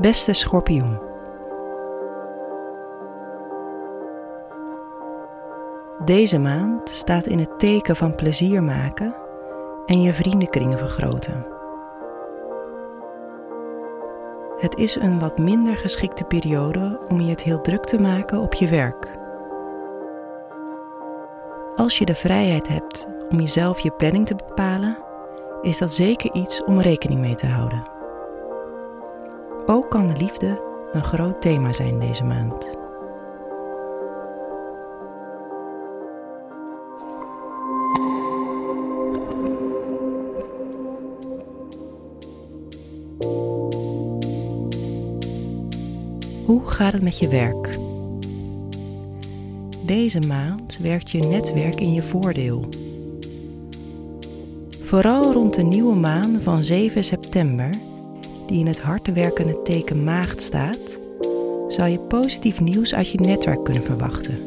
Beste schorpioen. Deze maand staat in het teken van plezier maken en je vriendenkringen vergroten. Het is een wat minder geschikte periode om je het heel druk te maken op je werk. Als je de vrijheid hebt om jezelf je planning te bepalen, is dat zeker iets om rekening mee te houden. Ook kan de liefde een groot thema zijn deze maand. Hoe gaat het met je werk? Deze maand werkt je netwerk in je voordeel. Vooral rond de nieuwe maan van 7 september, die in het harte werkende teken maagd staat, zou je positief nieuws uit je netwerk kunnen verwachten.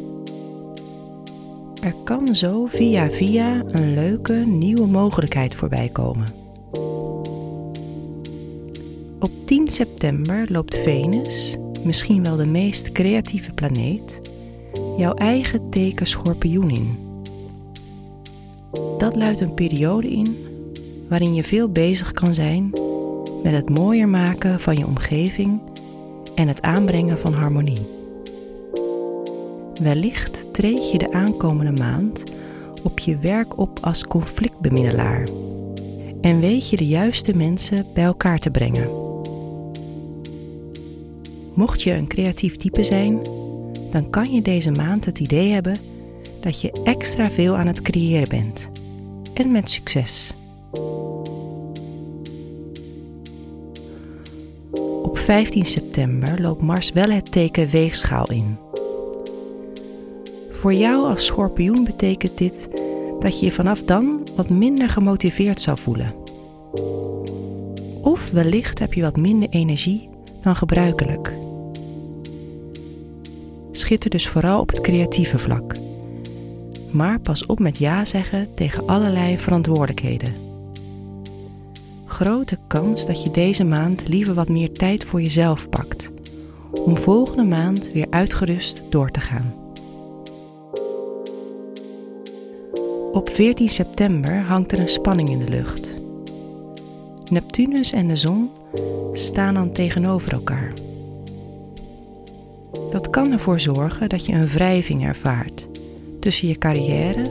Er kan zo via via een leuke nieuwe mogelijkheid voorbij komen. Op 10 september loopt Venus, misschien wel de meest creatieve planeet, jouw eigen teken schorpioen in. Dat luidt een periode in waarin je veel bezig kan zijn met het mooier maken van je omgeving en het aanbrengen van harmonie. Wellicht treed je de aankomende maand op je werk op als conflictbemiddelaar en weet je de juiste mensen bij elkaar te brengen. Mocht je een creatief type zijn, dan kan je deze maand het idee hebben dat je extra veel aan het creëren bent. En met succes. Op 15 september loopt Mars wel het teken weegschaal in. Voor jou als schorpioen betekent dit dat je je vanaf dan wat minder gemotiveerd zal voelen. Of wellicht heb je wat minder energie dan gebruikelijk. Schitter dus vooral op het creatieve vlak. Maar pas op met ja zeggen tegen allerlei verantwoordelijkheden. Grote kans dat je deze maand liever wat meer tijd voor jezelf pakt, om volgende maand weer uitgerust door te gaan. Op 14 september hangt er een spanning in de lucht. Neptunus en de zon staan dan tegenover elkaar. Dat kan ervoor zorgen dat je een wrijving ervaart tussen je carrière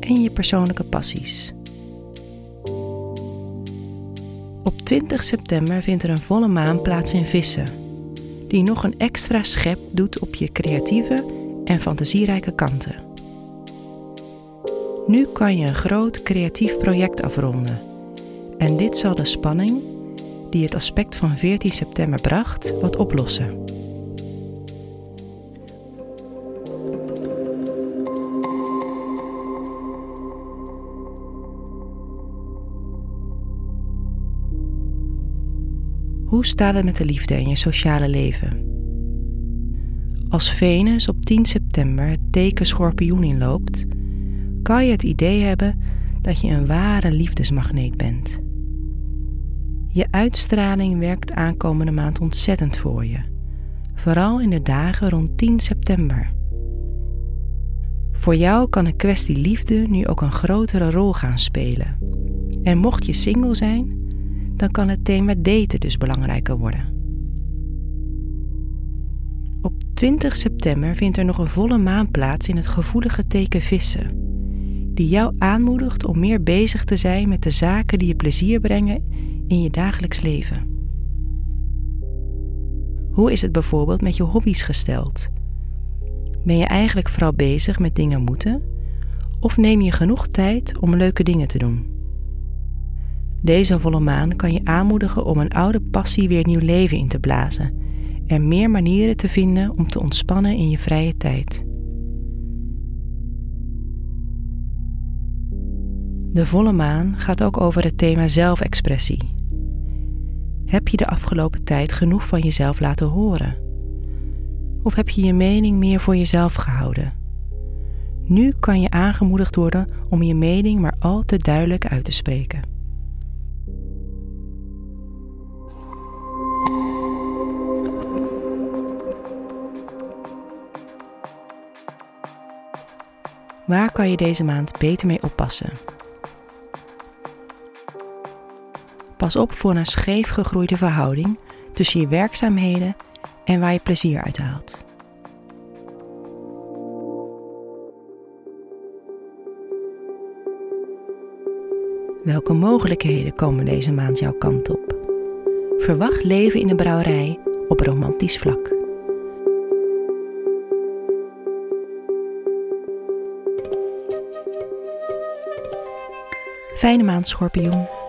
en je persoonlijke passies. Op 20 september vindt er een volle maan plaats in Vissen, die nog een extra schep doet op je creatieve en fantasierijke kanten. Nu kan je een groot creatief project afronden en dit zal de spanning die het aspect van 14 september bracht wat oplossen. Hoe staat het met de liefde in je sociale leven? Als Venus op 10 september het teken schorpioen inloopt, kan je het idee hebben dat je een ware liefdesmagneet bent. Je uitstraling werkt aankomende maand ontzettend voor je, vooral in de dagen rond 10 september. Voor jou kan de kwestie liefde nu ook een grotere rol gaan spelen. En mocht je single zijn, dan kan het thema daten dus belangrijker worden. Op 20 september vindt er nog een volle maan plaats in het gevoelige teken vissen, die jou aanmoedigt om meer bezig te zijn met de zaken die je plezier brengen in je dagelijks leven. Hoe is het bijvoorbeeld met je hobby's gesteld? Ben je eigenlijk vooral bezig met dingen moeten? Of neem je genoeg tijd om leuke dingen te doen? Deze volle maan kan je aanmoedigen om een oude passie weer nieuw leven in te blazen en meer manieren te vinden om te ontspannen in je vrije tijd. De volle maan gaat ook over het thema zelfexpressie. Heb je de afgelopen tijd genoeg van jezelf laten horen? Of heb je je mening meer voor jezelf gehouden? Nu kan je aangemoedigd worden om je mening maar al te duidelijk uit te spreken. Waar kan je deze maand beter mee oppassen? Pas op voor een scheef gegroeide verhouding tussen je werkzaamheden en waar je plezier uit haalt. Welke mogelijkheden komen deze maand jouw kant op? Verwacht leven in een brouwerij op romantisch vlak. Fijne maand, schorpioen.